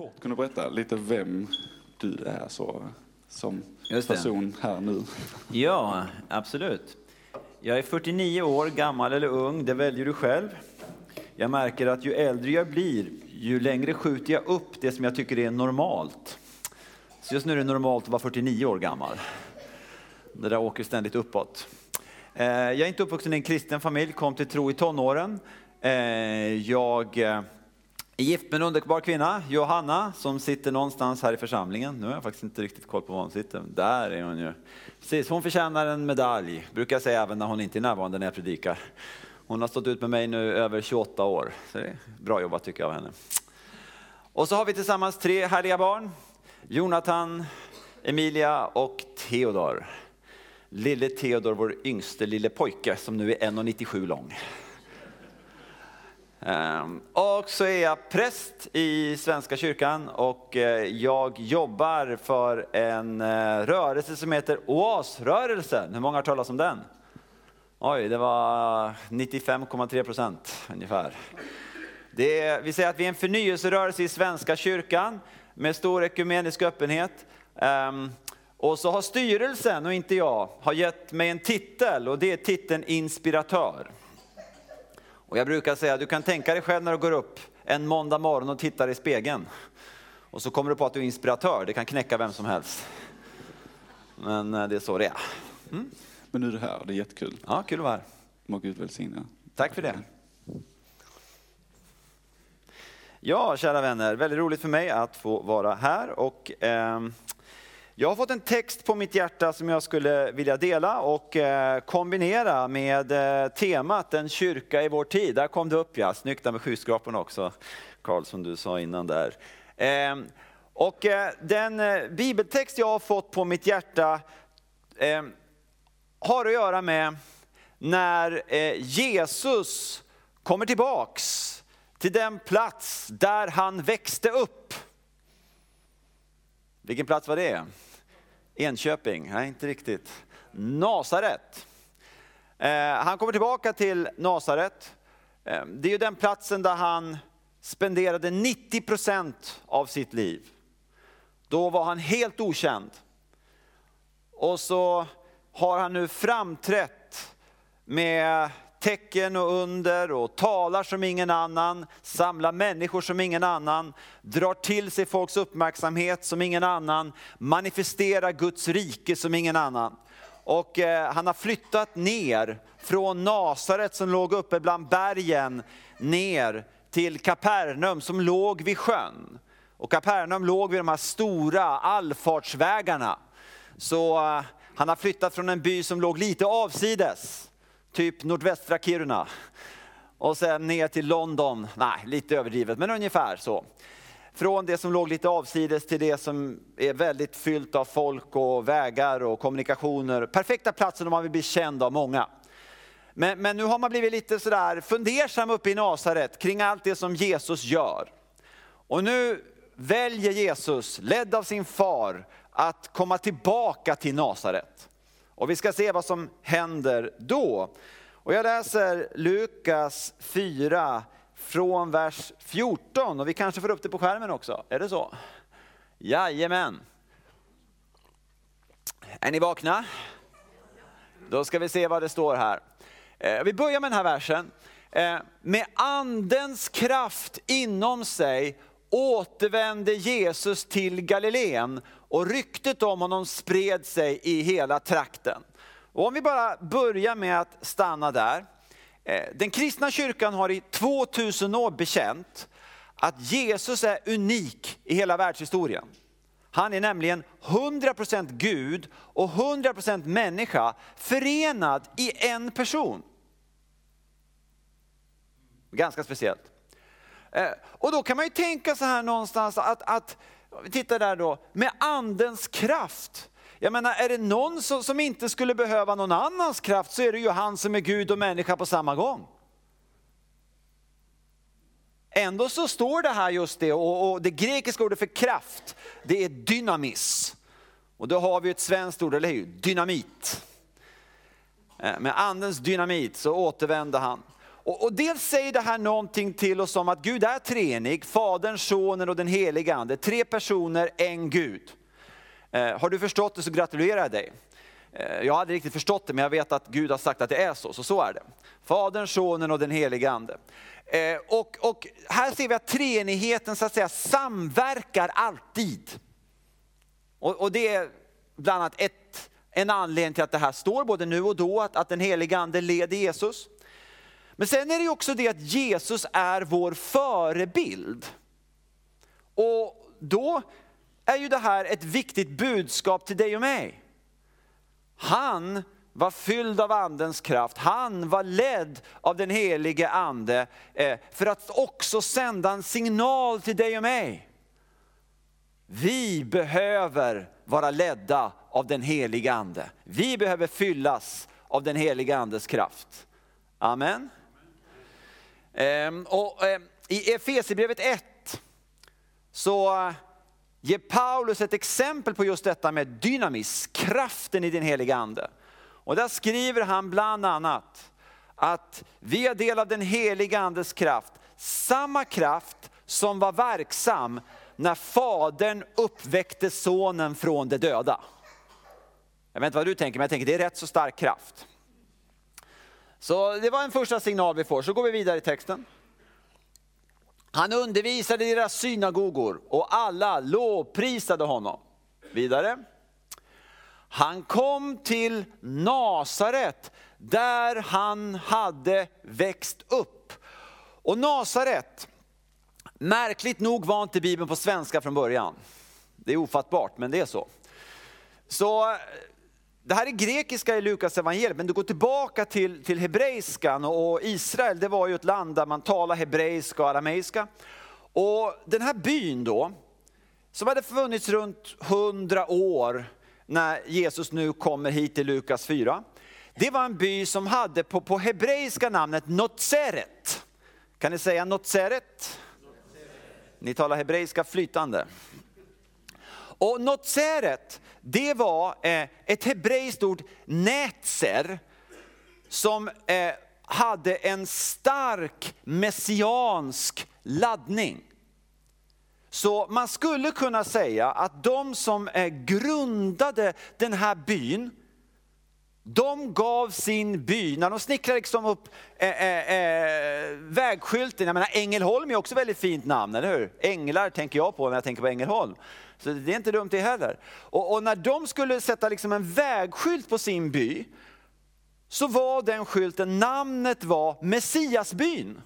kort kunde berätta lite vem du är så, som person här nu. Ja, absolut. Jag är 49 år, gammal eller ung, det väljer du själv. Jag märker att ju äldre jag blir, ju längre skjuter jag upp det som jag tycker är normalt. Så just nu är det normalt att vara 49 år gammal. Det där åker ständigt uppåt. Eh, Jag är inte uppvuxen i en kristen familj, kom till tro i tonåren. Eh, Jag eh, gift med en underbar kvinna, Johanna, som sitter någonstans här i församlingen. Nu har jag faktiskt inte riktigt koll på var hon sitter. Där är hon ju. Precis, hon förtjänar en medalj, brukar jag säga även när hon inte är närvarande när jag predikar. Hon har stått ut med mig nu över 28 år, så det är bra jobbat tycker jag av henne. Och så har vi tillsammans tre härliga barn. Jonathan, Emilia och Theodor. Lille Theodor, vår yngste lille pojke som nu är 1,97 lång. Ehm, och så är jag präst i Svenska kyrkan och eh, jag jobbar för en eh, rörelse som heter Oasrörelsen. Hur många har hört talas om den? Oj, det var 95,3 procent ungefär. Det är, vi säger att vi är en förnyelserörelse i Svenska kyrkan med stor ekumenisk öppenhet. Ehm, och så har styrelsen, och inte jag, har gett mig en titel och det är titeln inspiratör. Och jag brukar säga, du kan tänka dig själv när du går upp en måndag morgon och tittar i spegeln. Och så kommer du på att du är inspiratör, det kan knäcka vem som helst. Men eh, det är så det är. Men nu är du här, det är jättekul. Ja, kul att vara här. Må Gud välsigna. Tack för det. Ja, kära vänner, väldigt roligt för mig att få vara här. Och, ehm, jag har fått en text på mitt hjärta som jag skulle vilja dela och eh, kombinera med eh, temat En kyrka i vår tid. Där kom det upp ja, snyggt där med skyskrapan också, Karl som du sa innan där. Ehm, och eh, den bibeltext jag har fått på mitt hjärta ehm, har att göra med när Jesus kommer tillbaks till den plats där han växte upp. Vilken plats var det? Enköping? Nej, inte riktigt. Nasaret. Eh, han kommer tillbaka till Nasaret. Eh, det är ju den platsen där han spenderade 90 procent av sitt liv. Då var han helt okänd. Och så har han nu framträtt med tecken och under och talar som ingen annan, samlar människor som ingen annan, drar till sig folks uppmärksamhet som ingen annan, manifesterar Guds rike som ingen annan. Och eh, han har flyttat ner från Nasaret som låg uppe bland bergen ner till Kapernaum som låg vid sjön. Och Kapernaum låg vid de här stora allfartsvägarna. Så eh, han har flyttat från en by som låg lite avsides, typ nordvästra Kiruna. Och sen ner till London, nej lite överdrivet men ungefär så. Från det som låg lite avsides till det som är väldigt fyllt av folk och vägar och kommunikationer. Perfekta platsen om man vill bli känd av många. Men, men nu har man blivit lite sådär fundersam uppe i Nasaret kring allt det som Jesus gör. Och nu väljer Jesus, ledd av sin far, att komma tillbaka till Nasaret. Och vi ska se vad som händer då. Och jag läser Lukas 4 från vers 14 och vi kanske får upp det på skärmen också. Är det så? Jajamän. Är ni vakna? Då ska vi se vad det står här. Eh, vi börjar med den här versen. Eh, med andens kraft inom sig återvände Jesus till Galileen och ryktet om honom spred sig i hela trakten. Och om vi bara börjar med att stanna där. Eh, den kristna kyrkan har i 2000 år bekänt att Jesus är unik i hela världshistorien. Han är nämligen 100% Gud och 100% människa förenad i en person. Ganska speciellt. Eh, och då kan man ju tänka så här någonstans att, att vi tittar där då, med andens kraft. Jag menar, är det någon som, som inte skulle behöva någon annans kraft så är det ju han som är Gud och människa på samma gång. Ändå så står det här just det, och, och det grekiska ordet för kraft, det är dynamis. Och då har vi ett svenskt ord, eller hur? Dynamit. Eh, med andens dynamit så återvänder han. Och, och dels säger det här någonting till oss om att Gud är treenig, Fadern, Sonen och den helige Ande. Tre personer, en Gud. Eh, har du förstått det så gratulerar jag dig. Eh, jag har aldrig riktigt förstått det men jag vet att Gud har sagt att det är så, så så är det. Fadern, Sonen och den helige Ande. Eh, och, och här ser vi att treenigheten så att säga samverkar alltid. Och, och det är bland annat ett, en anledning till att det här står både nu och då, att, att den helige Ande leder Jesus. Men sen är det också det att Jesus är vår förebild. Och då är ju det här ett viktigt budskap till dig och mig. Han var fylld av andens kraft, han var ledd av den helige ande eh, för att också sända en signal till dig och mig. Vi behöver vara ledda av den helige ande. Vi behöver fyllas av den helige andes kraft. Amen. Ehm, och ehm, I Efesierbrevet 1 så ger Paulus ett exempel på just detta med dynamis, kraften i den heliga ande. Och där skriver han bland annat att vi är del av den heliga andes kraft, samma kraft som var verksam när fadern uppväckte sonen från de döda. Jag vet inte vad du tänker, men jag tänker det är rätt så stark kraft. Så det var en första signal vi får, så går vi vidare i texten. Han undervisade i deras synagogor och alla lovprisade honom. Vidare. Han kom till Nasaret där han hade växt upp. Och Nasaret, märkligt nog var inte Bibeln på svenska från början. Det är ofattbart, men det är så. Så det här är grekiska i Lukas evangeliet, men du går tillbaka till, till hebreiskan och Israel det var ju ett land där man talade hebreiska och arameiska. Och den här byn då, som hade funnits runt 100 år när Jesus nu kommer hit till Lukas 4. Det var en by som hade på, på hebreiska namnet Notseret. Kan ni säga Notseret? Ni talar hebreiska flytande. Och Notseret, det var eh, ett hebreiskt ord, netzer, som eh, hade en stark messiansk laddning. Så man skulle kunna säga att de som eh, grundade den här byn, de gav sin by, när de snickrade liksom upp eh, eh, eh, vägskylten, jag menar Ängelholm är också ett väldigt fint namn, eller hur? Änglar tänker jag på när jag tänker på Ängelholm. Så det är inte dumt det heller. Och, och när de skulle sätta liksom en vägskylt på sin by, så var den skylten, namnet var Messiasbyn.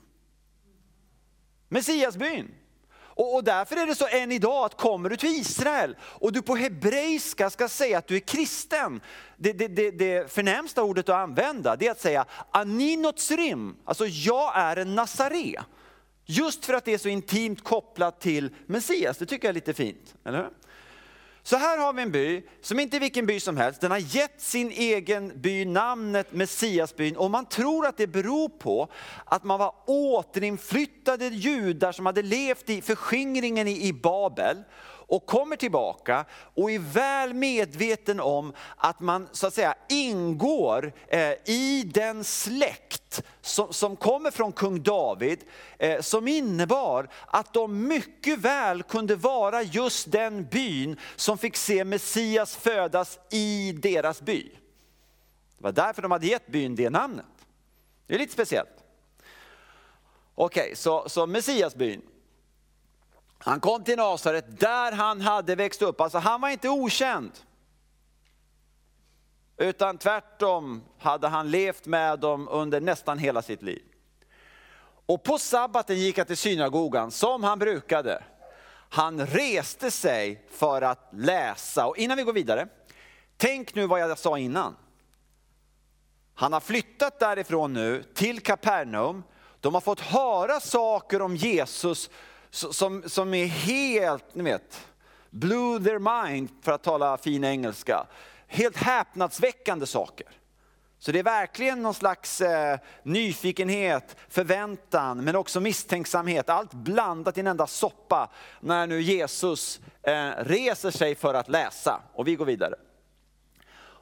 Messiasbyn. Och, och därför är det så än idag att kommer du till Israel och du på hebreiska ska säga att du är kristen, det, det, det, det förnämsta ordet att använda det är att säga aninotsrim, alltså jag är en nasaré. Just för att det är så intimt kopplat till Messias, det tycker jag är lite fint. Eller hur? Så här har vi en by som inte är vilken by som helst. Den har gett sin egen by namnet Messiasbyn och man tror att det beror på att man var återinflyttade judar som hade levt i förskingringen i Babel och kommer tillbaka och är väl medveten om att man så att säga ingår eh, i den släkt som, som kommer från kung David, eh, som innebar att de mycket väl kunde vara just den byn som fick se Messias födas i deras by. Det var därför de hade gett byn det namnet. Det är lite speciellt. Okej, okay, så, så Messiasbyn. Han kom till Nasaret där han hade växt upp. Alltså han var inte okänd. Utan tvärtom hade han levt med dem under nästan hela sitt liv. Och på sabbaten gick han till synagogan som han brukade. Han reste sig för att läsa. Och innan vi går vidare, tänk nu vad jag sa innan. Han har flyttat därifrån nu till Kapernaum. De har fått höra saker om Jesus som, som är helt, ni vet, blew their mind för att tala fin engelska. Helt häpnadsväckande saker. Så det är verkligen någon slags eh, nyfikenhet, förväntan, men också misstänksamhet. Allt blandat i en enda soppa när nu Jesus eh, reser sig för att läsa. Och vi går vidare.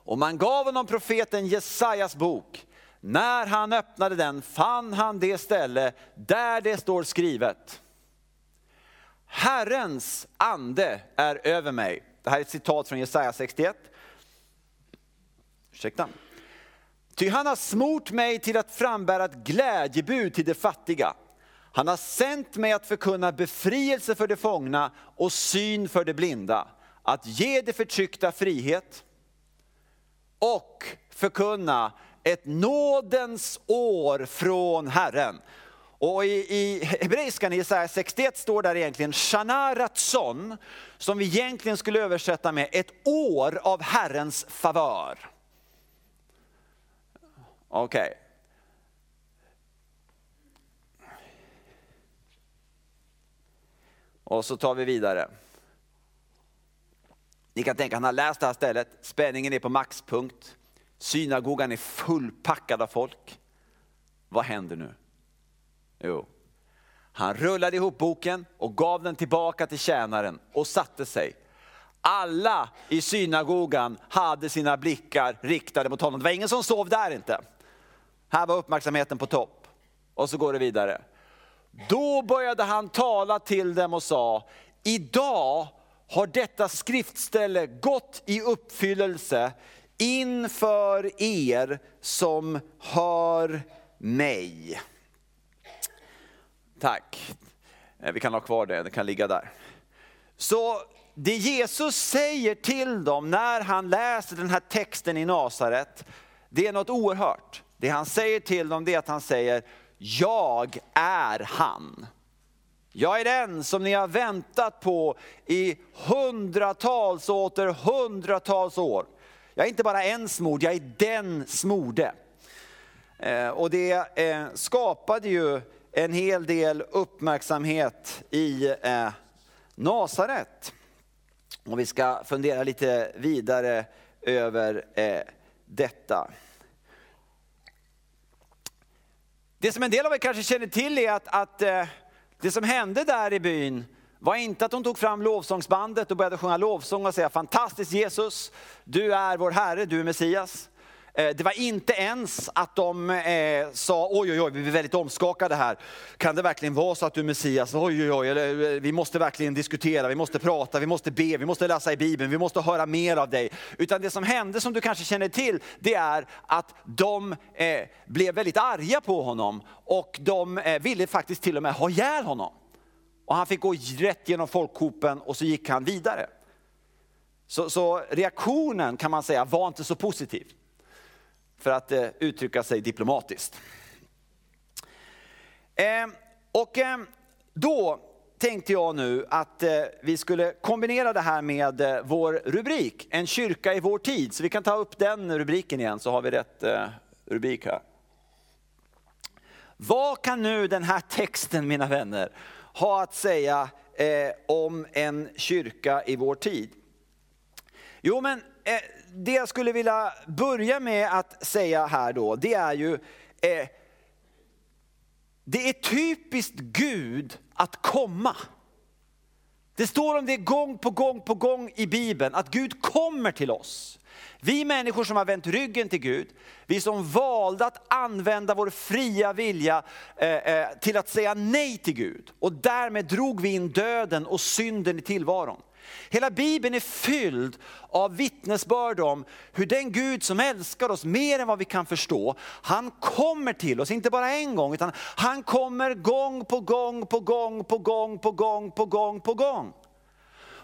Och man gav honom profeten Jesajas bok. När han öppnade den fann han det ställe där det står skrivet. Herrens ande är över mig. Det här är ett citat från Jesaja 61. Ursäkta. Ty han har smort mig till att frambära ett glädjebud till de fattiga. Han har sänt mig att förkunna befrielse för de fångna och syn för de blinda. Att ge de förtryckta frihet och förkunna ett nådens år från Herren. Och i, i hebreiskan i Jesaja 61 står där egentligen Shana Ratson, som vi egentligen skulle översätta med ett år av Herrens favör. Okej. Okay. Och så tar vi vidare. Ni kan tänka, han har läst det här stället, spänningen är på maxpunkt, synagogan är fullpackad av folk. Vad händer nu? Jo, han rullade ihop boken och gav den tillbaka till tjänaren och satte sig. Alla i synagogan hade sina blickar riktade mot honom. Det var ingen som sov där inte. Här var uppmärksamheten på topp. Och så går det vidare. Då började han tala till dem och sa, idag har detta skriftställe gått i uppfyllelse inför er som hör mig. Tack. Eh, vi kan ha kvar det, det kan ligga där. Så det Jesus säger till dem när han läser den här texten i Nasaret, det är något oerhört. Det han säger till dem det är att han säger, jag är han. Jag är den som ni har väntat på i hundratals och åter hundratals år. Jag är inte bara en smord, jag är den smorde. Eh, och det eh, skapade ju en hel del uppmärksamhet i eh, Nasaret. Och vi ska fundera lite vidare över eh, detta. Det som en del av er kanske känner till är att, att eh, det som hände där i byn var inte att de tog fram lovsångsbandet och började sjunga lovsång och säga fantastiskt Jesus, du är vår Herre, du är Messias. Eh, det var inte ens att de eh, sa oj oj oj, vi är väldigt omskakade här. Kan det verkligen vara så att du är Messias? Oj oj oj, eller, eh, vi måste verkligen diskutera, vi måste prata, vi måste be, vi måste läsa i Bibeln, vi måste höra mer av dig. Utan det som hände som du kanske känner till, det är att de eh, blev väldigt arga på honom och de eh, ville faktiskt till och med ha ihjäl honom. Och han fick gå rätt genom folkhopen och så gick han vidare. Så, så reaktionen kan man säga var inte så positiv för att eh, uttrycka sig diplomatiskt. Eh, och eh, då tänkte jag nu att eh, vi skulle kombinera det här med eh, vår rubrik, En kyrka i vår tid. Så vi kan ta upp den rubriken igen så har vi rätt eh, rubrik här. Vad kan nu den här texten, mina vänner, ha att säga om en kyrka i vår tid? Jo, men Eh, det jag skulle vilja börja med att säga här då, det är ju, eh, det är typiskt Gud att komma. Det står om det gång på gång på gång i Bibeln, att Gud kommer till oss. Vi människor som har vänt ryggen till Gud, vi som valde att använda vår fria vilja eh, eh, till att säga nej till Gud. Och därmed drog vi in döden och synden i tillvaron. Hela Bibeln är fylld av vittnesbörd om hur den Gud som älskar oss mer än vad vi kan förstå, han kommer till oss, inte bara en gång, utan han kommer gång på gång på gång på gång på gång på gång på gång.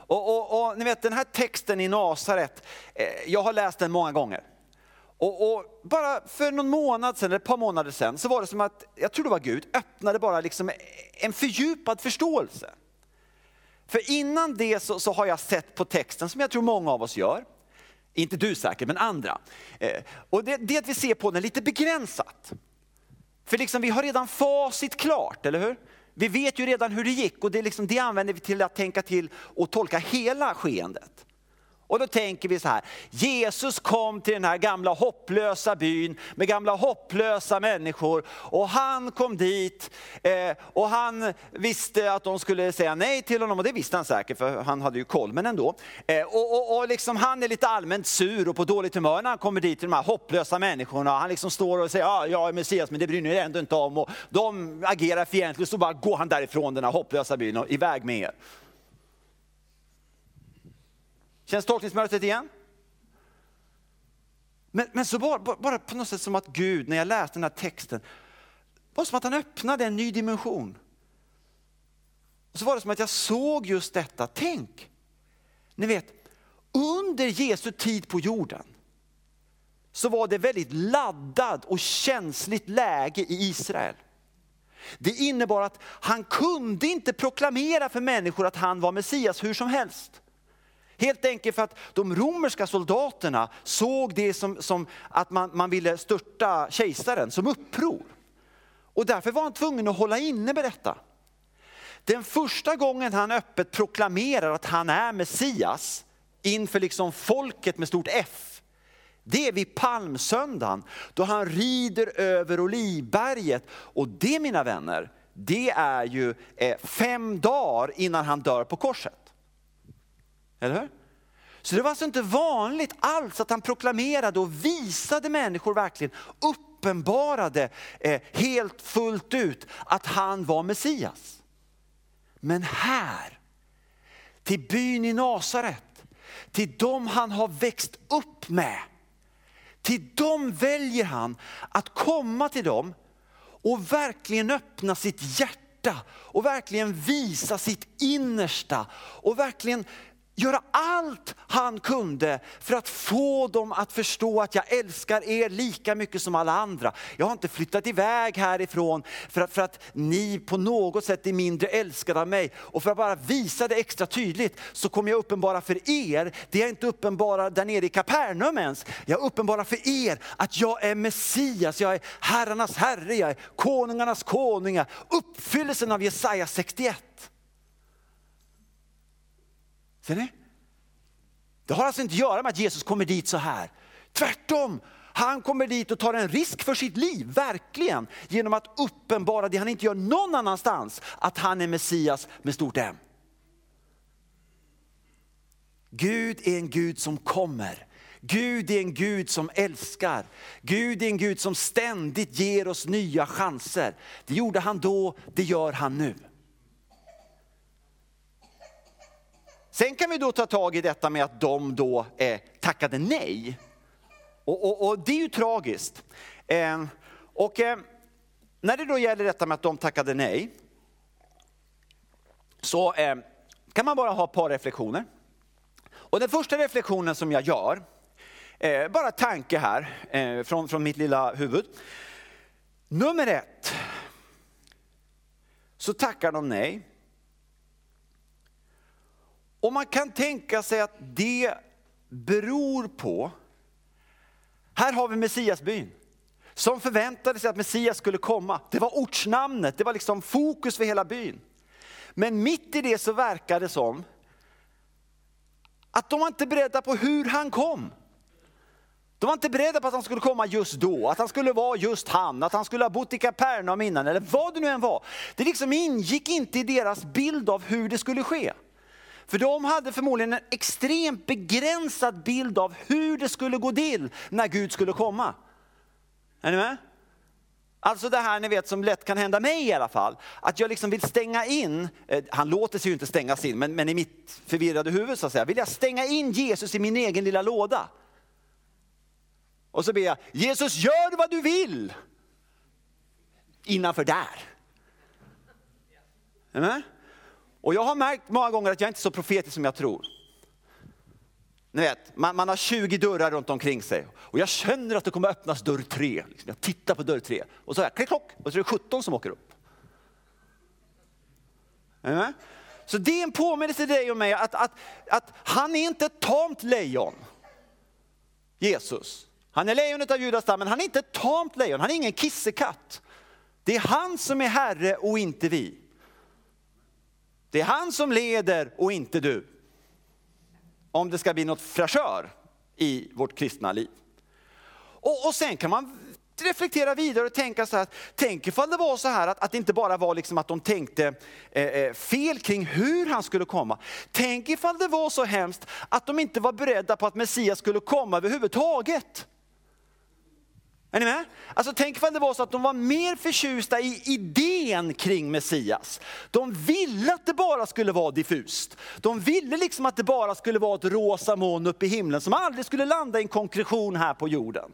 Och, och, och ni vet den här texten i Nasaret, eh, jag har läst den många gånger. Och, och, bara för någon månad sedan, eller ett par månader sedan, så var det som att, jag tror det var Gud, öppnade bara liksom en fördjupad förståelse. För innan det så, så, har jag sett på texten, som jag tror många av oss gör, inte du säkert, men andra. Eh, och det, det är att vi ser på den lite begränsat. För liksom, vi har redan facit klart, eller hur? Vi vet ju redan hur det gick och det, liksom, det använder vi till att tänka till och tolka hela skeendet. Och då tänker vi så här, Jesus kom till den här gamla hopplösa byn med gamla hopplösa människor och han kom dit eh, och han visste att de skulle säga nej till honom och det visste han säkert för han hade ju koll, men ändå. Eh, och, och, och liksom, han är lite allmänt sur och på dåligt humör när han kommer dit till de här hopplösa människorna. Han liksom står och säger, ja, jag är Messias men det bryr ni er ändå inte om. Och de agerar fientligt så bara går han därifrån den här hopplösa byn och iväg med er. Känns tolkningsmönstret igen? Men, men så bara, bara på något sätt som att Gud, när jag läste den här texten, var som att han öppnade en ny dimension. Och så var det som att jag såg just detta. Tänk, ni vet, under Jesu tid på jorden så var det väldigt laddad och känsligt läge i Israel. Det innebar att han kunde inte proklamera för människor att han var Messias hur som helst. Helt enkelt för att de romerska soldaterna såg det som, som att man, man ville störta kejsaren som uppror. Och därför var han tvungen att hålla inne med detta. Den första gången han öppet proklamerar att han är Messias inför liksom folket med stort F, det är vid palmsöndagen då han rider över Olivberget. Och det mina vänner, det är ju eh, fem dagar innan han dör på korset. Eller hur? Så det var alltså inte vanligt alls att han proklamerade och visade människor verkligen, uppenbarade eh, helt fullt ut att han var Messias. Men här, till byn i Nasaret, till dem han har växt upp med, till dem väljer han att komma till dem och verkligen öppna sitt hjärta och verkligen visa sitt innersta och verkligen göra allt han kunde för att få dem att förstå att jag älskar er lika mycket som alla andra. Jag har inte flyttat iväg härifrån för att, för att ni på något sätt är mindre älskade av mig. Och för att bara visa det extra tydligt så kommer jag uppenbara för er, det är inte uppenbara där nere i Kapernaum ens. Jag uppenbarar för er att jag är Messias, jag är herrarnas herre, jag är konungarnas konung, Uppfyllelsen av Jesaja 61. Ser ni? Det har alltså inte att göra med att Jesus kommer dit så här. Tvärtom, han kommer dit och tar en risk för sitt liv, verkligen. Genom att uppenbara det han inte gör någon annanstans, att han är Messias med stort M. Gud är en Gud som kommer. Gud är en Gud som älskar. Gud är en Gud som ständigt ger oss nya chanser. Det gjorde han då, det gör han nu. Sen kan vi då ta tag i detta med att de då eh, tackade nej. Och, och, och, det är ju tragiskt. Eh, och eh, när det då gäller detta med att de tackade nej, så eh, kan man bara ha ett par reflektioner. Och den första reflektionen som jag gör, eh, bara tanke här eh, från, från mitt lilla huvud. Nummer ett, så tackar de nej och man kan tänka sig att det beror på, här har vi Messiasbyn som förväntade sig att Messias skulle komma. Det var ortsnamnet, det var liksom fokus för hela byn. Men mitt i det så verkar det som att de var inte beredda på hur han kom. De var inte beredda på att han skulle komma just då, att han skulle vara just han, att han skulle ha bott i Kapernaum innan eller vad det nu än var. Det liksom ingick inte i deras bild av hur det skulle ske. För de hade förmodligen en extremt begränsad bild av hur det skulle gå till när Gud skulle komma. Är ni med? Alltså det här ni vet som lätt kan hända mig i alla fall. Att jag liksom vill stänga in, eh, han låter sig ju inte stängas in, men, men i mitt förvirrade huvud så att säga, vill jag stänga in Jesus i min egen lilla låda. Och så ber jag, Jesus gör vad du vill. Innanför där. Är ni med? Och jag har märkt många gånger att jag inte är så profetisk som jag tror. Ni vet, man, man, har 20 dörrar runt omkring sig och jag känner att det kommer öppnas dörr tre. Liksom jag tittar på dörr tre och så här, klick klock, och så är det 17 som åker upp. Mm. Så det är en påminnelse till dig och mig att, att, att han är inte ett tamt lejon, Jesus. Han är lejonet av judastammen, han är inte ett tamt lejon, han är ingen kissekatt. Det är han som är herre och inte vi. Det är han som leder och inte du. om det ska bli något fräschör i vårt kristna liv. Och, och sen kan man reflektera vidare och tänka så här, tänk ifall det var så här att, att det inte bara var liksom att de tänkte eh, eh, fel kring hur han skulle komma. Tänk ifall det var så hemskt att de inte var beredda på att Messias skulle komma överhuvudtaget. Är ni med? Alltså tänk ifall det var så att de var mer förtjusta i idén kring Messias. De ville att det bara skulle vara diffust. De ville liksom att det bara skulle vara ett rosa moln uppe i himlen som aldrig skulle landa i en konkretion här på jorden.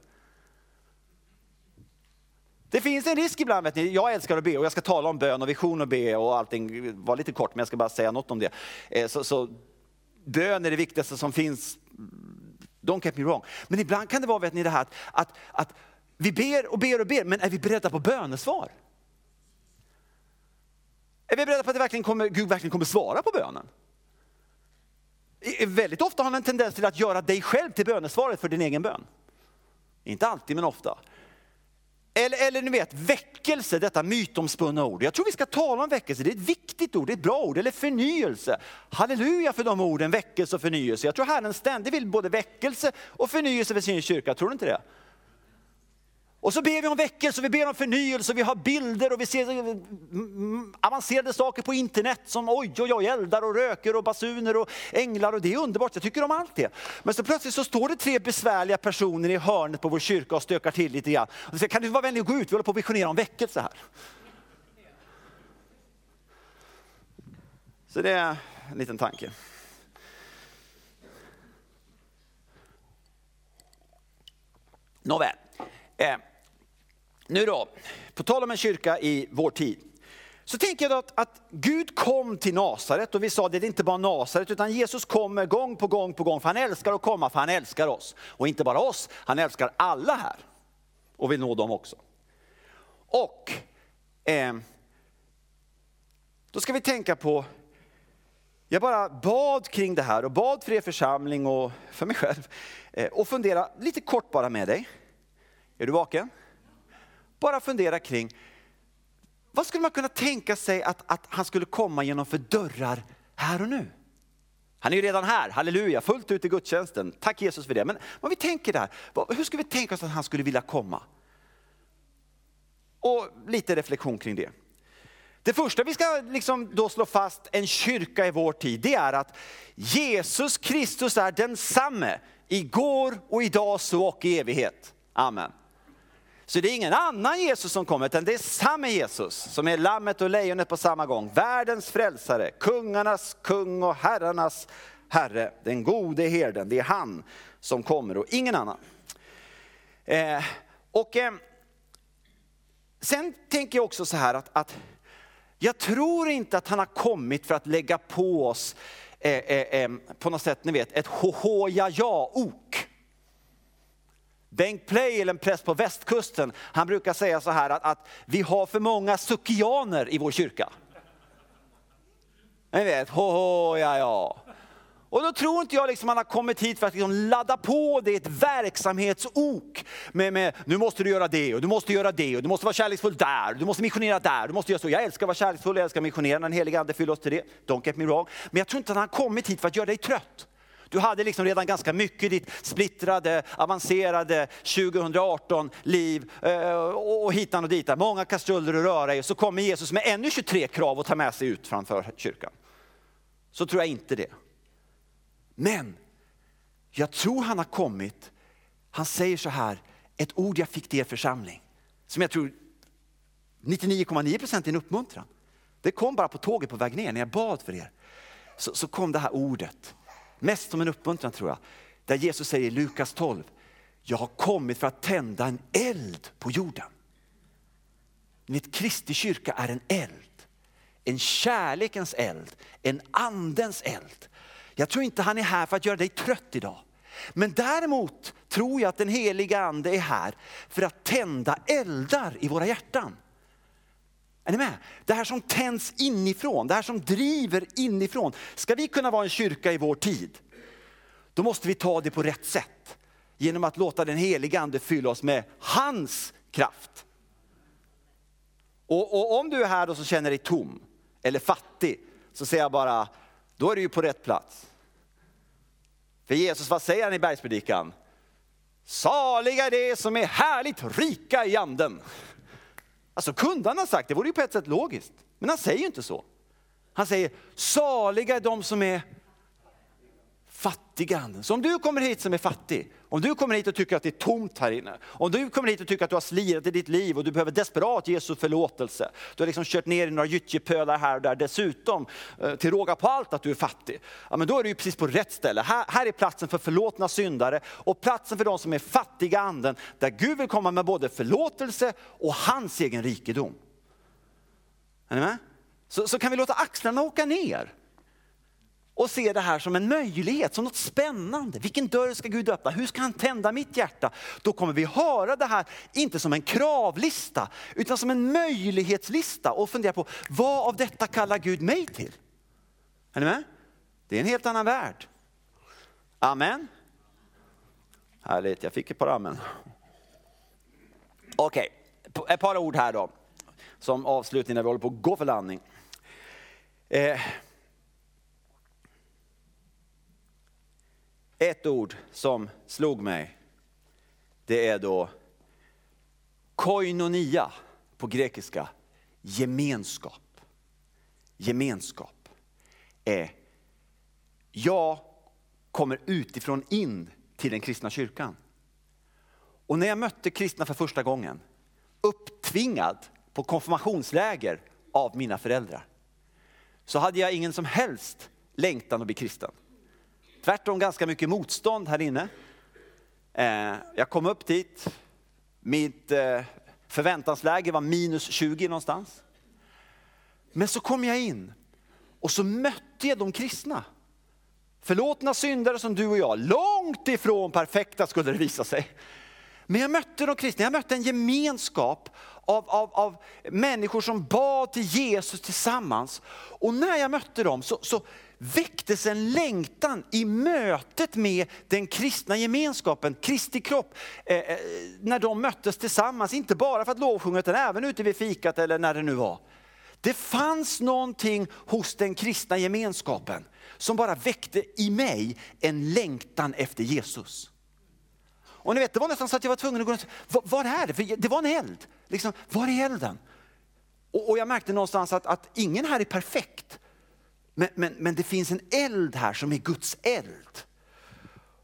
Det finns en risk ibland, vet ni, jag älskar att be och jag ska tala om bön och vision och be och allting, var lite kort men jag ska bara säga något om det. Eh, så, så bön är det viktigaste som finns, don't get me wrong. Men ibland kan det vara, vet ni, det här att, att, att vi ber och ber och ber, men är vi beredda på bönesvar? Är vi beredda på att det verkligen kommer, Gud verkligen kommer svara på bönen? Väldigt ofta har han en tendens till att göra dig själv till bönesvaret för din egen bön. Inte alltid, men ofta. Eller, eller ni vet, väckelse, detta mytomspunna ord. Jag tror vi ska tala om väckelse, det är ett viktigt ord, det är ett bra ord. Eller förnyelse. Halleluja för de orden, väckelse och förnyelse. Jag tror Herren ständigt vill både väckelse och förnyelse för sin kyrka, tror du inte det? Och så ber vi om väckelse, vi ber om förnyelse, vi har bilder och vi ser avancerade saker på internet som oj, oj, oj, eldar och röker och basuner och änglar och det är underbart, jag tycker om allt det. Men så plötsligt så står det tre besvärliga personer i hörnet på vår kyrka och stökar till lite grann. Och säger, kan du vara vänlig och gå ut, vi håller på att visionera om väckelse här. Så det är en liten tanke. Nåväl. Eh. Nu då, på tal om en kyrka i vår tid. Så tänker jag att, att Gud kom till Nasaret och vi sa att det är inte bara Nasaret utan Jesus kommer gång på gång på gång för han älskar att komma för han älskar oss. Och inte bara oss, han älskar alla här och vill nå dem också. Och eh, då ska vi tänka på, jag bara bad kring det här och bad för er församling och för mig själv eh, och fundera lite kort bara med dig. Är du vaken? Bara fundera kring, vad skulle man kunna tänka sig att, att han skulle komma genom för dörrar här och nu? Han är ju redan här, halleluja, fullt ut i gudstjänsten. Tack Jesus för det. Men om vi tänker där, hur skulle vi tänka oss att han skulle vilja komma? Och lite reflektion kring det. Det första vi ska liksom då slå fast, en kyrka i vår tid, det är att Jesus Kristus är densamme igår och idag så och i evighet. Amen. Så det är ingen annan Jesus som kommer, utan det är samma Jesus som är lammet och lejonet på samma gång. Världens frälsare, kungarnas kung och herrarnas herre, den gode herden. Det är han som kommer och ingen annan. Eh, och eh, Sen tänker jag också så här att, att jag tror inte att han har kommit för att lägga på oss eh, eh, eh på något sätt, ni vet, ett ho-ho-ja-ja-ok. Bengt Pleijel, en präst på västkusten, han brukar säga så här att, att vi har för många sukianer i vår kyrka. Ni vet, ho, ho ja ja. Och då tror inte jag liksom man har kommit hit för att liksom ladda på det ett verksamhetsok. Med, med, nu måste du göra det och du måste göra det och du måste vara kärleksfull där, du måste missionera där, du måste göra så. Jag älskar att vara kärleksfull, jag älskar att missionera, den helige ande fyller oss till det. Don't get me wrong. Men jag tror inte att han har kommit hit för att göra dig trött. Du hade liksom redan ganska mycket i ditt splittrade, avancerade 2018 liv eh, och hitan och ditan. Många kastruller att röra i. Så kommer Jesus med ännu 23 krav att ta med sig ut framför kyrkan. Så tror jag inte det. Men jag tror han har kommit, han säger så här, ett ord jag fick till er församling. Som jag tror 99,9 procent är en uppmuntran. Det kom bara på tåget på väg ner när jag bad för er. Så, så kom det här ordet. Mest som en uppmuntran tror jag. Där Jesus säger i Lukas 12, jag har kommit för att tända en eld på jorden. Mitt Kristi kyrka är en eld. En kärlekens eld, en andens eld. Jag tror inte han är här för att göra dig trött idag. Men däremot tror jag att den heliga ande är här för att tända eldar i våra hjärtan. Är ni med? Det här som tänds inifrån, det här som driver inifrån. Ska vi kunna vara en kyrka i vår tid, då måste vi ta det på rätt sätt. Genom att låta den heliga ande fylla oss med hans kraft. Och, och om du är här och så känner dig tom eller fattig, så säger jag bara, då är du ju på rätt plats. För Jesus, vad säger han i bergspredikan? Saliga är de som är härligt rika i anden. Alltså kunde han ha sagt, det vore ju på ett sätt logiskt. Men han säger ju inte så. Han säger, saliga är de som är fattiga anden. Så om du kommer hit som är fattig, om du kommer hit och tycker att det är tomt här inne, om du kommer hit och tycker att du har slirat i ditt liv och du behöver desperat Jesu förlåtelse, du har liksom kört ner i några gyttjepölar här och där, dessutom eh, till råga på allt att du är fattig, ja, men då är du ju precis på rätt ställe. Här, här är platsen för förlåtna syndare och platsen för de som är fattiga anden, där Gud vill komma med både förlåtelse och hans egen rikedom. Är ni med? Så, så kan vi låta axlarna åka ner och se det här som en möjlighet, som något spännande. Vilken dörr ska Gud öppna? Hur ska han tända mitt hjärta? Då kommer vi höra det här, inte som en kravlista, utan som en möjlighetslista och fundera på vad av detta kallar Gud mig till? Är ni med? Det är en helt annan värld. Amen. Härligt, jag fick ett par amen. Okej, okay. ett par ord här då, som avslutning när vi håller på att gå för landning. Eh, Ett ord som slog mig, det är då koinonia på grekiska, gemenskap. Gemenskap. är, jag kommer utifrån in till den kristna kyrkan. Och när jag mötte kristna för första gången, upptvingad på konfirmationsläger av mina föräldrar, så hade jag ingen som helst längtan att bli kristen. Tvärtom ganska mycket motstånd här inne. Eh, jag kom upp dit, mitt eh, förväntansläge var minus 20 någonstans. Men så kom jag in och så mötte jag de kristna. Förlåtna syndare som du och jag, långt ifrån perfekta skulle det visa sig. Men jag mötte de kristna, jag mötte en gemenskap av, av, av människor som bad till Jesus tillsammans. Och när jag mötte dem så, så väcktes en längtan i mötet med den kristna gemenskapen, Kristi kropp, eh, eh, när de möttes tillsammans. Inte bara för att lovsjunga utan även ute vid fikat eller när det nu var. Det fanns någonting hos den kristna gemenskapen som bara väckte i mig en längtan efter Jesus. Och ni vet, det var nästan så att jag var tvungen att gå och var är det? För det var en eld. Liksom, var är elden? Och, och jag märkte någonstans att, att ingen här är perfekt. Men, men, men det finns en eld här som är Guds eld.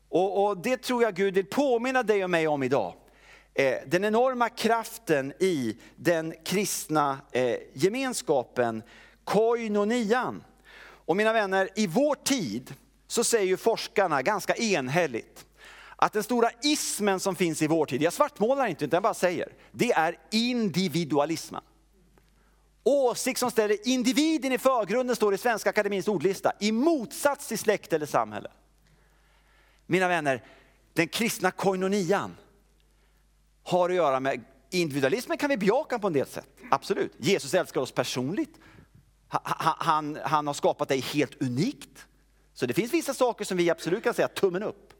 Och, och det tror jag Gud vill påminna dig och mig om idag. Eh, den enorma kraften i den kristna eh, gemenskapen, koinonian. Och mina vänner, i vår tid så säger ju forskarna ganska enhälligt att den stora ismen som finns i vår tid, jag svartmålar inte utan jag bara säger, det är individualismen. Åsikt som ställer individen i förgrunden står i Svenska Akademins ordlista, i motsats till släkt eller samhälle. Mina vänner, den kristna koinonian har att göra med individualismen kan vi bejaka på en del sätt, absolut. Jesus älskar oss personligt. Han, han, han har skapat dig helt unikt. Så det finns vissa saker som vi absolut kan säga tummen upp.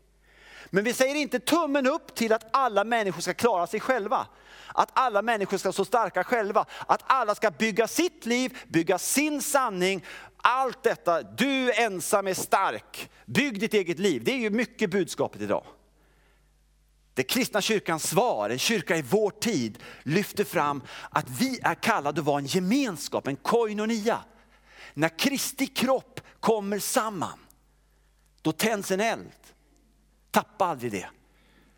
Men vi säger inte tummen upp till att alla människor ska klara sig själva. Att alla människor ska stå starka själva. Att alla ska bygga sitt liv, bygga sin sanning. Allt detta, du ensam är stark. Bygg ditt eget liv. Det är ju mycket budskapet idag. Det kristna kyrkans svar, en kyrka i vår tid, lyfter fram att vi är kallade att vara en gemenskap, en koinonia. När Kristi kropp kommer samman, då tänds en eld. Tappa aldrig det.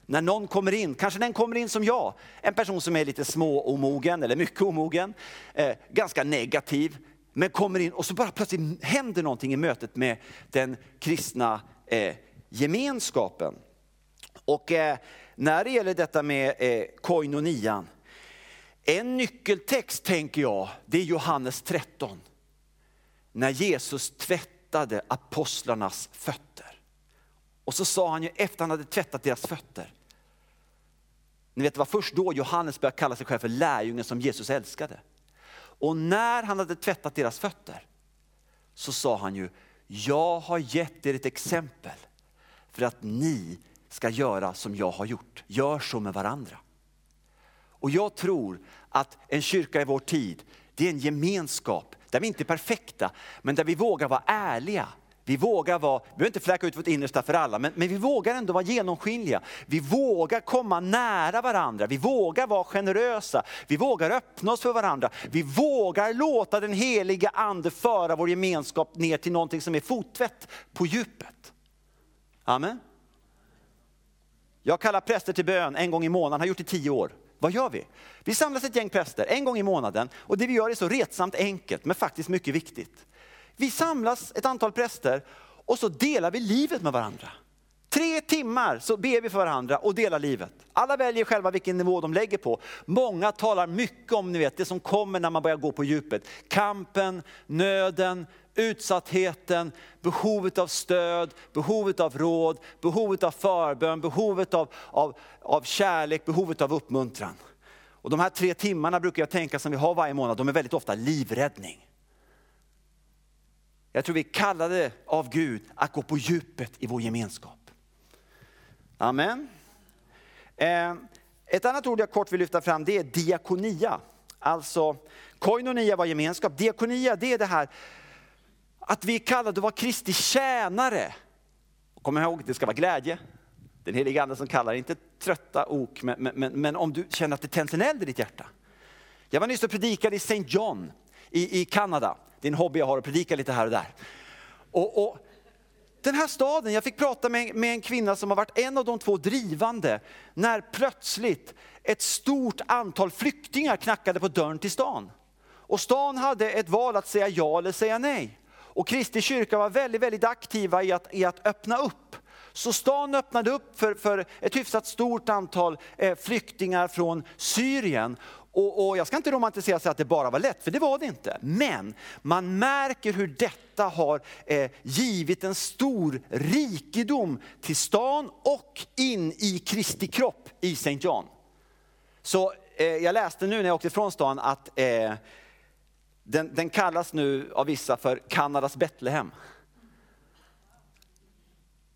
När någon kommer in, kanske den kommer in som jag, en person som är lite småomogen eller mycket omogen, eh, ganska negativ, men kommer in och så bara plötsligt händer någonting i mötet med den kristna eh, gemenskapen. Och eh, när det gäller detta med eh, koinonian, en nyckeltext tänker jag, det är Johannes 13. När Jesus tvättade apostlarnas fötter. Och så sa han ju efter han hade tvättat deras fötter. Ni vet det var först då Johannes började kalla sig själv för lärjungen som Jesus älskade. Och när han hade tvättat deras fötter så sa han ju, jag har gett er ett exempel för att ni ska göra som jag har gjort. Gör så med varandra. Och jag tror att en kyrka i vår tid, det är en gemenskap där vi inte är perfekta, men där vi vågar vara ärliga vi vågar vara, vi behöver inte fläcka ut vårt innersta för alla, men, men vi vågar ändå vara genomskinliga. Vi vågar komma nära varandra, vi vågar vara generösa, vi vågar öppna oss för varandra. Vi vågar låta den heliga ande föra vår gemenskap ner till någonting som är fotvätt på djupet. Amen. Jag kallar präster till bön en gång i månaden, har gjort det i tio år. Vad gör vi? Vi samlas ett gäng präster en gång i månaden och det vi gör är så retsamt enkelt men faktiskt mycket viktigt. Vi samlas ett antal präster och så delar vi livet med varandra. Tre timmar så ber vi för varandra och delar livet. Alla väljer själva vilken nivå de lägger på. Många talar mycket om ni vet, det som kommer när man börjar gå på djupet. Kampen, nöden, utsattheten, behovet av stöd, behovet av råd, behovet av förbön, behovet av, av, av kärlek, behovet av uppmuntran. Och de här tre timmarna brukar jag tänka som vi har varje månad, de är väldigt ofta livräddning. Jag tror vi är kallade av Gud att gå på djupet i vår gemenskap. Amen. Eh, ett annat ord jag kort vill lyfta fram det är diakonia. Alltså koinonia var gemenskap, diakonia det är det här att vi är kallade att vara Kristi tjänare. Kom ihåg, det ska vara glädje. Den heliga ande som kallar, inte trötta ok, men, men, men, om du känner att det tänds en eld i ditt hjärta. Jag var nyss och predikade i St. John i, i Kanada. Det är en hobby jag har att predika lite här och där. Och, och den här staden, jag fick prata med, med en kvinna som har varit en av de två drivande när plötsligt ett stort antal flyktingar knackade på dörren till stan. Och stan hade ett val att säga ja eller säga nej. Och Kristi kyrka var väldigt, väldigt aktiva i att, i att öppna upp. Så stan öppnade upp för, för ett hyfsat stort antal eh, flyktingar från Syrien. Och, och, jag ska inte romantisera och säga att det bara var lätt, för det var det inte. Men man märker hur detta har eh, givit en stor rikedom till stan och in i Kristi kropp i St. John. Så eh, jag läste nu när jag åkte från stan att eh, den, den kallas nu av vissa för Kanadas Betlehem.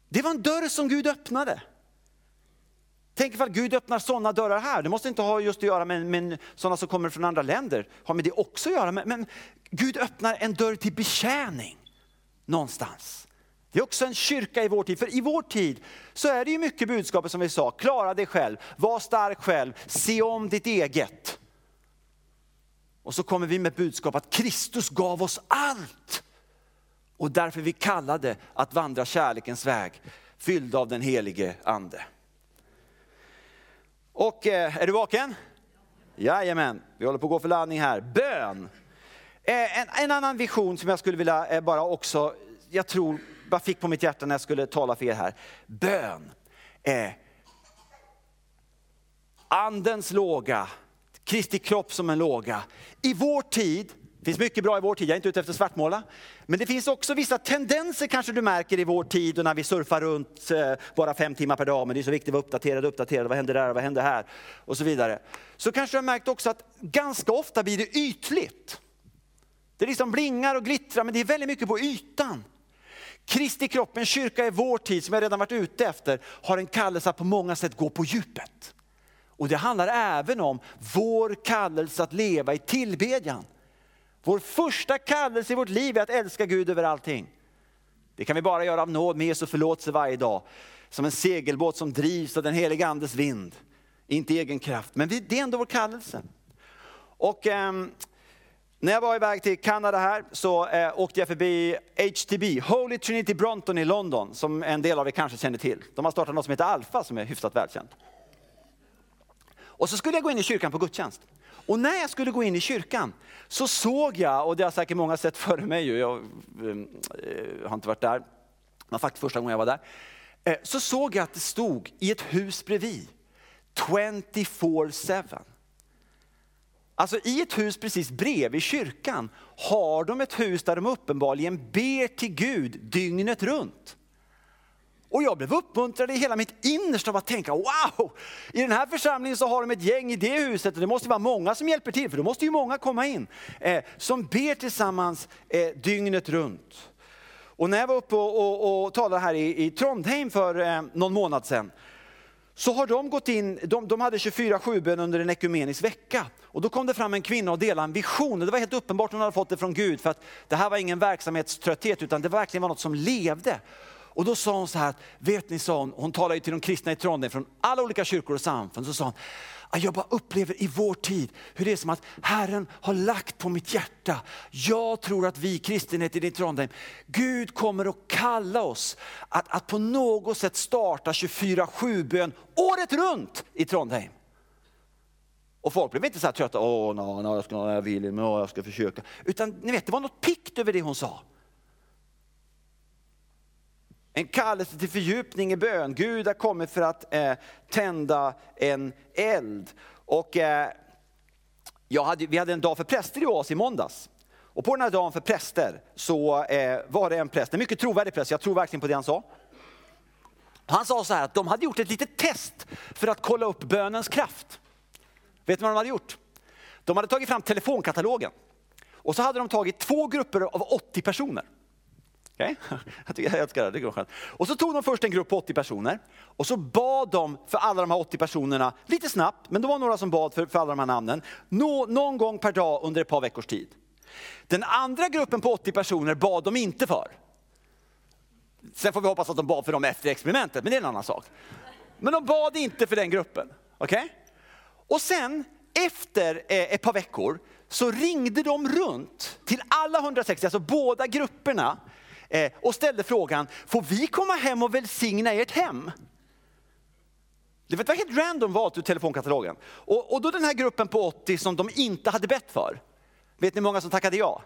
Det var en dörr som Gud öppnade. Tänk ifall Gud öppnar sådana dörrar här. Det måste inte ha just att göra med, med sådana som kommer från andra länder, har med det också att göra. Men, men Gud öppnar en dörr till betjäning någonstans. Det är också en kyrka i vår tid, för i vår tid så är det ju mycket budskapet som vi sa, klara dig själv, var stark själv, se om ditt eget. Och så kommer vi med budskap att Kristus gav oss allt. Och därför vi kallade att vandra kärlekens väg, fylld av den helige ande. Och eh, är du vaken? Jajamän, vi håller på att gå för landning här. Bön. Eh, en, en, annan vision som jag skulle vilja eh, bara också, jag tror, bara fick på mitt hjärta när jag skulle tala för er här. Bön. Eh, andens låga, Kristi kropp som en låga. I vår tid finns mycket bra i vår tid, jag är inte ute efter att svartmåla. Men det finns också vissa tendenser kanske du märker i vår tid och när vi surfar runt eh, bara fem timmar per dag, men det är så viktigt att vara uppdaterad, uppdaterad, vad händer där, vad händer här och så vidare. Så kanske du har märkt också att ganska ofta blir det ytligt. Det liksom blingar och glittrar, men det är väldigt mycket på ytan. Kristi kropp, en kyrka i vår tid som jag redan varit ute efter, har en kallelse att på många sätt gå på djupet. Och det handlar även om vår kallelse att leva i tillbedjan. Vår första kallelse i vårt liv är att älska Gud över allting. Det kan vi bara göra av nåd med Jesu förlåtelse varje dag. Som en segelbåt som drivs av den heliga andes vind. Inte egen kraft, men det är ändå vår kallelse. Och eh, när jag var iväg till Kanada här så eh, åkte jag förbi HTB, Holy Trinity Bronton i London, som en del av er kanske känner till. De har startat något som heter Alfa som är hyfsat välkänt. Och så skulle jag gå in i kyrkan på gudstjänst. Och när jag skulle gå in i kyrkan så såg jag, och det har säkert många sett före mig, jag ehm, eh, har inte varit där, men faktiskt första gången jag var där, eh, så såg jag att det stod i ett hus bredvid 24-7. Alltså i ett hus precis bredvid kyrkan har de ett hus där de uppenbarligen ber till Gud dygnet runt. Och jag blev uppmuntrad i hela mitt innersta av att tänka, wow! I den här församlingen så har de ett gäng i det huset och det måste vara många som hjälper till, för då måste ju många komma in. Eh, som ber tillsammans eh, dygnet runt. Och när jag var uppe och, och, och talade här i, i Trondheim för eh, någon månad sedan, så har de gått in, de, de hade 24-7 bön under en ekumenisk vecka. Och då kom det fram en kvinna och delade en vision. Och det var helt uppenbart hon hade fått det från Gud för att det här var ingen verksamhetströtthet utan det verkligen var något som levde. Och då sa hon så här, vet ni, sa hon, hon talade ju till de kristna i Trondheim från alla olika kyrkor och samfund. Så sa hon, jag bara upplever i vår tid hur det är som att Herren har lagt på mitt hjärta. Jag tror att vi kristenheten i Trondheim, Gud kommer att kalla oss att, att på något sätt starta 24-7 bön året runt i Trondheim. Och folk blev inte så här trötta, åh, no, no, jag, ska, jag vill, no, jag ska försöka. Utan ni vet, det var något pikt över det hon sa. En kallelse till fördjupning i bön. Gud har kommit för att eh, tända en eld. Och, eh, jag hade, vi hade en dag för präster i oss i måndags. Och på den här dagen för präster så eh, var det en präst, en mycket trovärdig präst, jag tror verkligen på det han sa. Han sa så här att de hade gjort ett litet test för att kolla upp bönens kraft. Vet ni vad de hade gjort? De hade tagit fram telefonkatalogen och så hade de tagit två grupper av 80 personer. Okay? Jag, tycker, jag älskar det, det går skönt. Och så tog de först en grupp på 80 personer och så bad de för alla de här 80 personerna, lite snabbt, men det var några som bad för, för alla de här namnen, nå, någon gång per dag under ett par veckors tid. Den andra gruppen på 80 personer bad de inte för. Sen får vi hoppas att de bad för dem efter experimentet, men det är en annan sak. Men de bad inte för den gruppen. Okay? Och sen efter eh, ett par veckor så ringde de runt till alla 160, alltså båda grupperna, Eh, och ställde frågan, får vi komma hem och välsigna ert hem? Det var helt random valt ur telefonkatalogen. Och, och då den här gruppen på 80 som de inte hade bett för, vet ni hur många som tackade ja?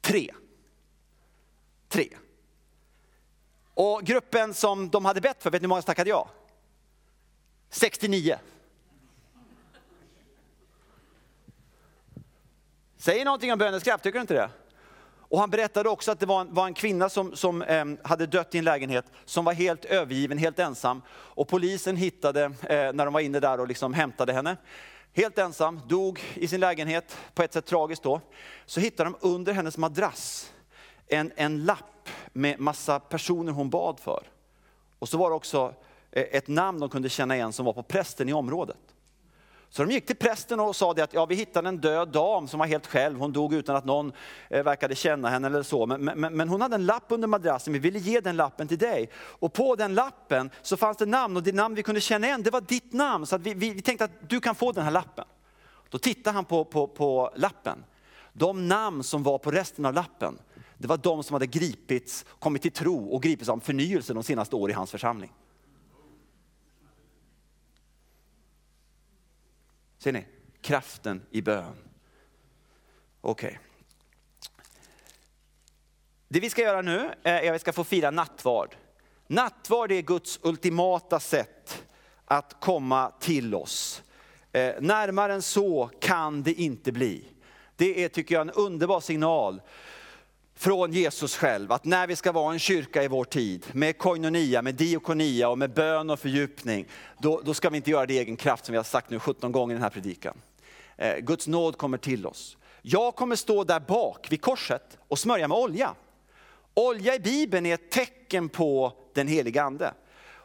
Tre. Tre. Och gruppen som de hade bett för, vet ni hur många som tackade ja? 69. Säger någonting om bönens kraft, tycker du inte det? Och han berättade också att det var en, var en kvinna som, som eh, hade dött i en lägenhet, som var helt övergiven, helt ensam. Och polisen hittade, eh, när de var inne där och liksom hämtade henne, helt ensam, dog i sin lägenhet, på ett sätt tragiskt då. Så hittade de under hennes madrass en, en lapp med massa personer hon bad för. Och så var det också eh, ett namn de kunde känna igen som var på prästen i området. Så de gick till prästen och sa att ja, vi hittade en död dam som var helt själv. Hon dog utan att någon eh, verkade känna henne eller så. Men, men, men, hon hade en lapp under madrassen, vi ville ge den lappen till dig. Och på den lappen så fanns det namn och det namn vi kunde känna igen, det var ditt namn. Så vi, vi, vi, tänkte att du kan få den här lappen. Då tittade han på, på, på lappen. De namn som var på resten av lappen, det var de som hade gripits, kommit till tro och gripits av förnyelse de senaste åren i hans församling. Ser ni? Kraften i bön. Okej. Okay. Det vi ska göra nu eh, är att vi ska få fira nattvard. Nattvard är Guds ultimata sätt att komma till oss. Eh, närmare än så kan det inte bli. Det är, tycker jag, en underbar signal från Jesus själv, att när vi ska vara en kyrka i vår tid, med koinonia, med diokonia och med bön och fördjupning, då, då ska vi inte göra det i egen kraft som vi har sagt nu 17 gånger i den här predikan. Eh, Guds nåd kommer till oss. Jag kommer stå där bak vid korset och smörja med olja. Olja i Bibeln är ett tecken på den heliga Ande.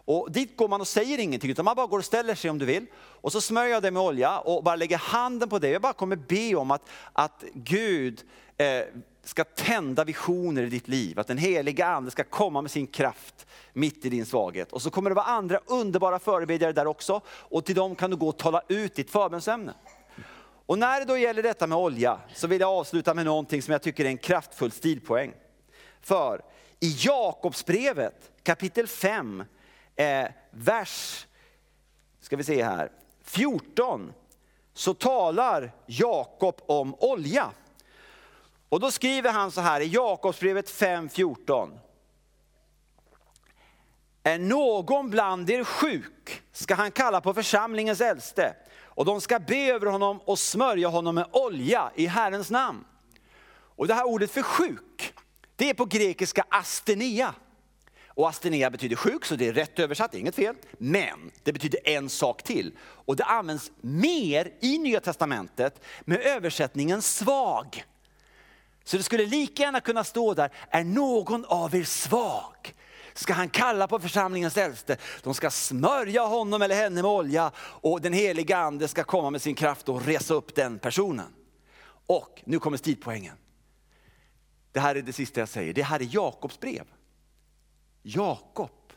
Och dit går man och säger ingenting, utan man bara går och ställer sig om du vill. Och så smörjer jag dig med olja och bara lägger handen på dig. Jag bara kommer be om att, att Gud eh, ska tända visioner i ditt liv, att den heliga ande ska komma med sin kraft mitt i din svaghet. Och så kommer det vara andra underbara förebedjare där också och till dem kan du gå och tala ut ditt förbönsämne. Och när det då gäller detta med olja så vill jag avsluta med någonting som jag tycker är en kraftfull stilpoäng. För i Jakobsbrevet kapitel 5, eh, vers, ska vi se här, 14, så talar Jakob om olja. Och då skriver han så här i Jakobsbrevet 5.14. Är någon bland er sjuk ska han kalla på församlingens äldste och de ska be över honom och smörja honom med olja i Herrens namn. Och det här ordet för sjuk, det är på grekiska astenia. Och astenia betyder sjuk, så det är rätt översatt, inget fel. Men det betyder en sak till. Och det används mer i Nya Testamentet med översättningen svag. Så det skulle lika gärna kunna stå där, är någon av er svag? ska han kalla på församlingens äldste. De ska smörja honom eller henne med olja och den heliga ande ska komma med sin kraft och resa upp den personen. Och nu kommer stilpoängen. Det här är det sista jag säger. Det här är Jakobs brev. Jakob,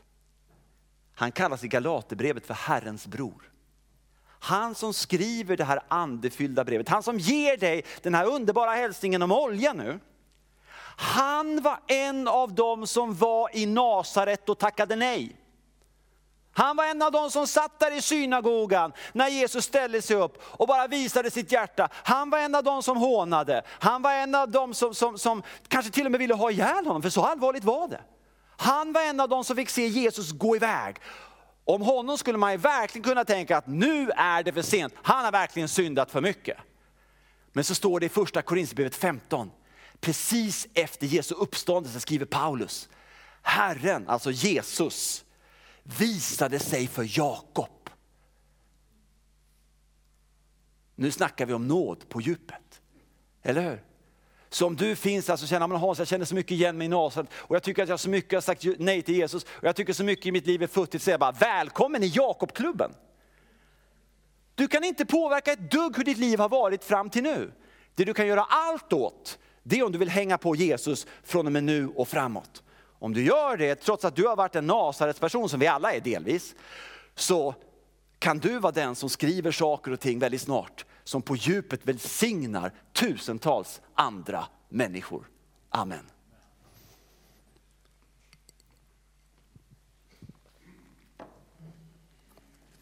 han kallas i Galaterbrevet för Herrens bror. Han som skriver det här andefyllda brevet, han som ger dig den här underbara hälsningen om olja nu. Han var en av dem som var i Nasaret och tackade nej. Han var en av dem som satt där i synagogan när Jesus ställde sig upp och bara visade sitt hjärta. Han var en av dem som hånade. Han var en av dem som, som, som kanske till och med ville ha ihjäl honom, för så allvarligt var det. Han var en av dem som fick se Jesus gå iväg. Om honom skulle man verkligen kunna tänka att nu är det för sent, han har verkligen syndat för mycket. Men så står det i första Korinthierbrevet 15, precis efter Jesu uppståndelse skriver Paulus, Herren, alltså Jesus, visade sig för Jakob. Nu snackar vi om nåd på djupet, eller hur? Så om du finns där så känner man, Hans jag känner så mycket igen mig i Nasaret och jag tycker att jag så mycket har sagt nej till Jesus och jag tycker så mycket i mitt liv är futtigt så jag bara, välkommen i Jakobklubben. Du kan inte påverka ett dugg hur ditt liv har varit fram till nu. Det du kan göra allt åt, det är om du vill hänga på Jesus från och med nu och framåt. Om du gör det, trots att du har varit en Nasarets person som vi alla är delvis, så kan du vara den som skriver saker och ting väldigt snart som på djupet välsignar tusentals andra människor. Amen.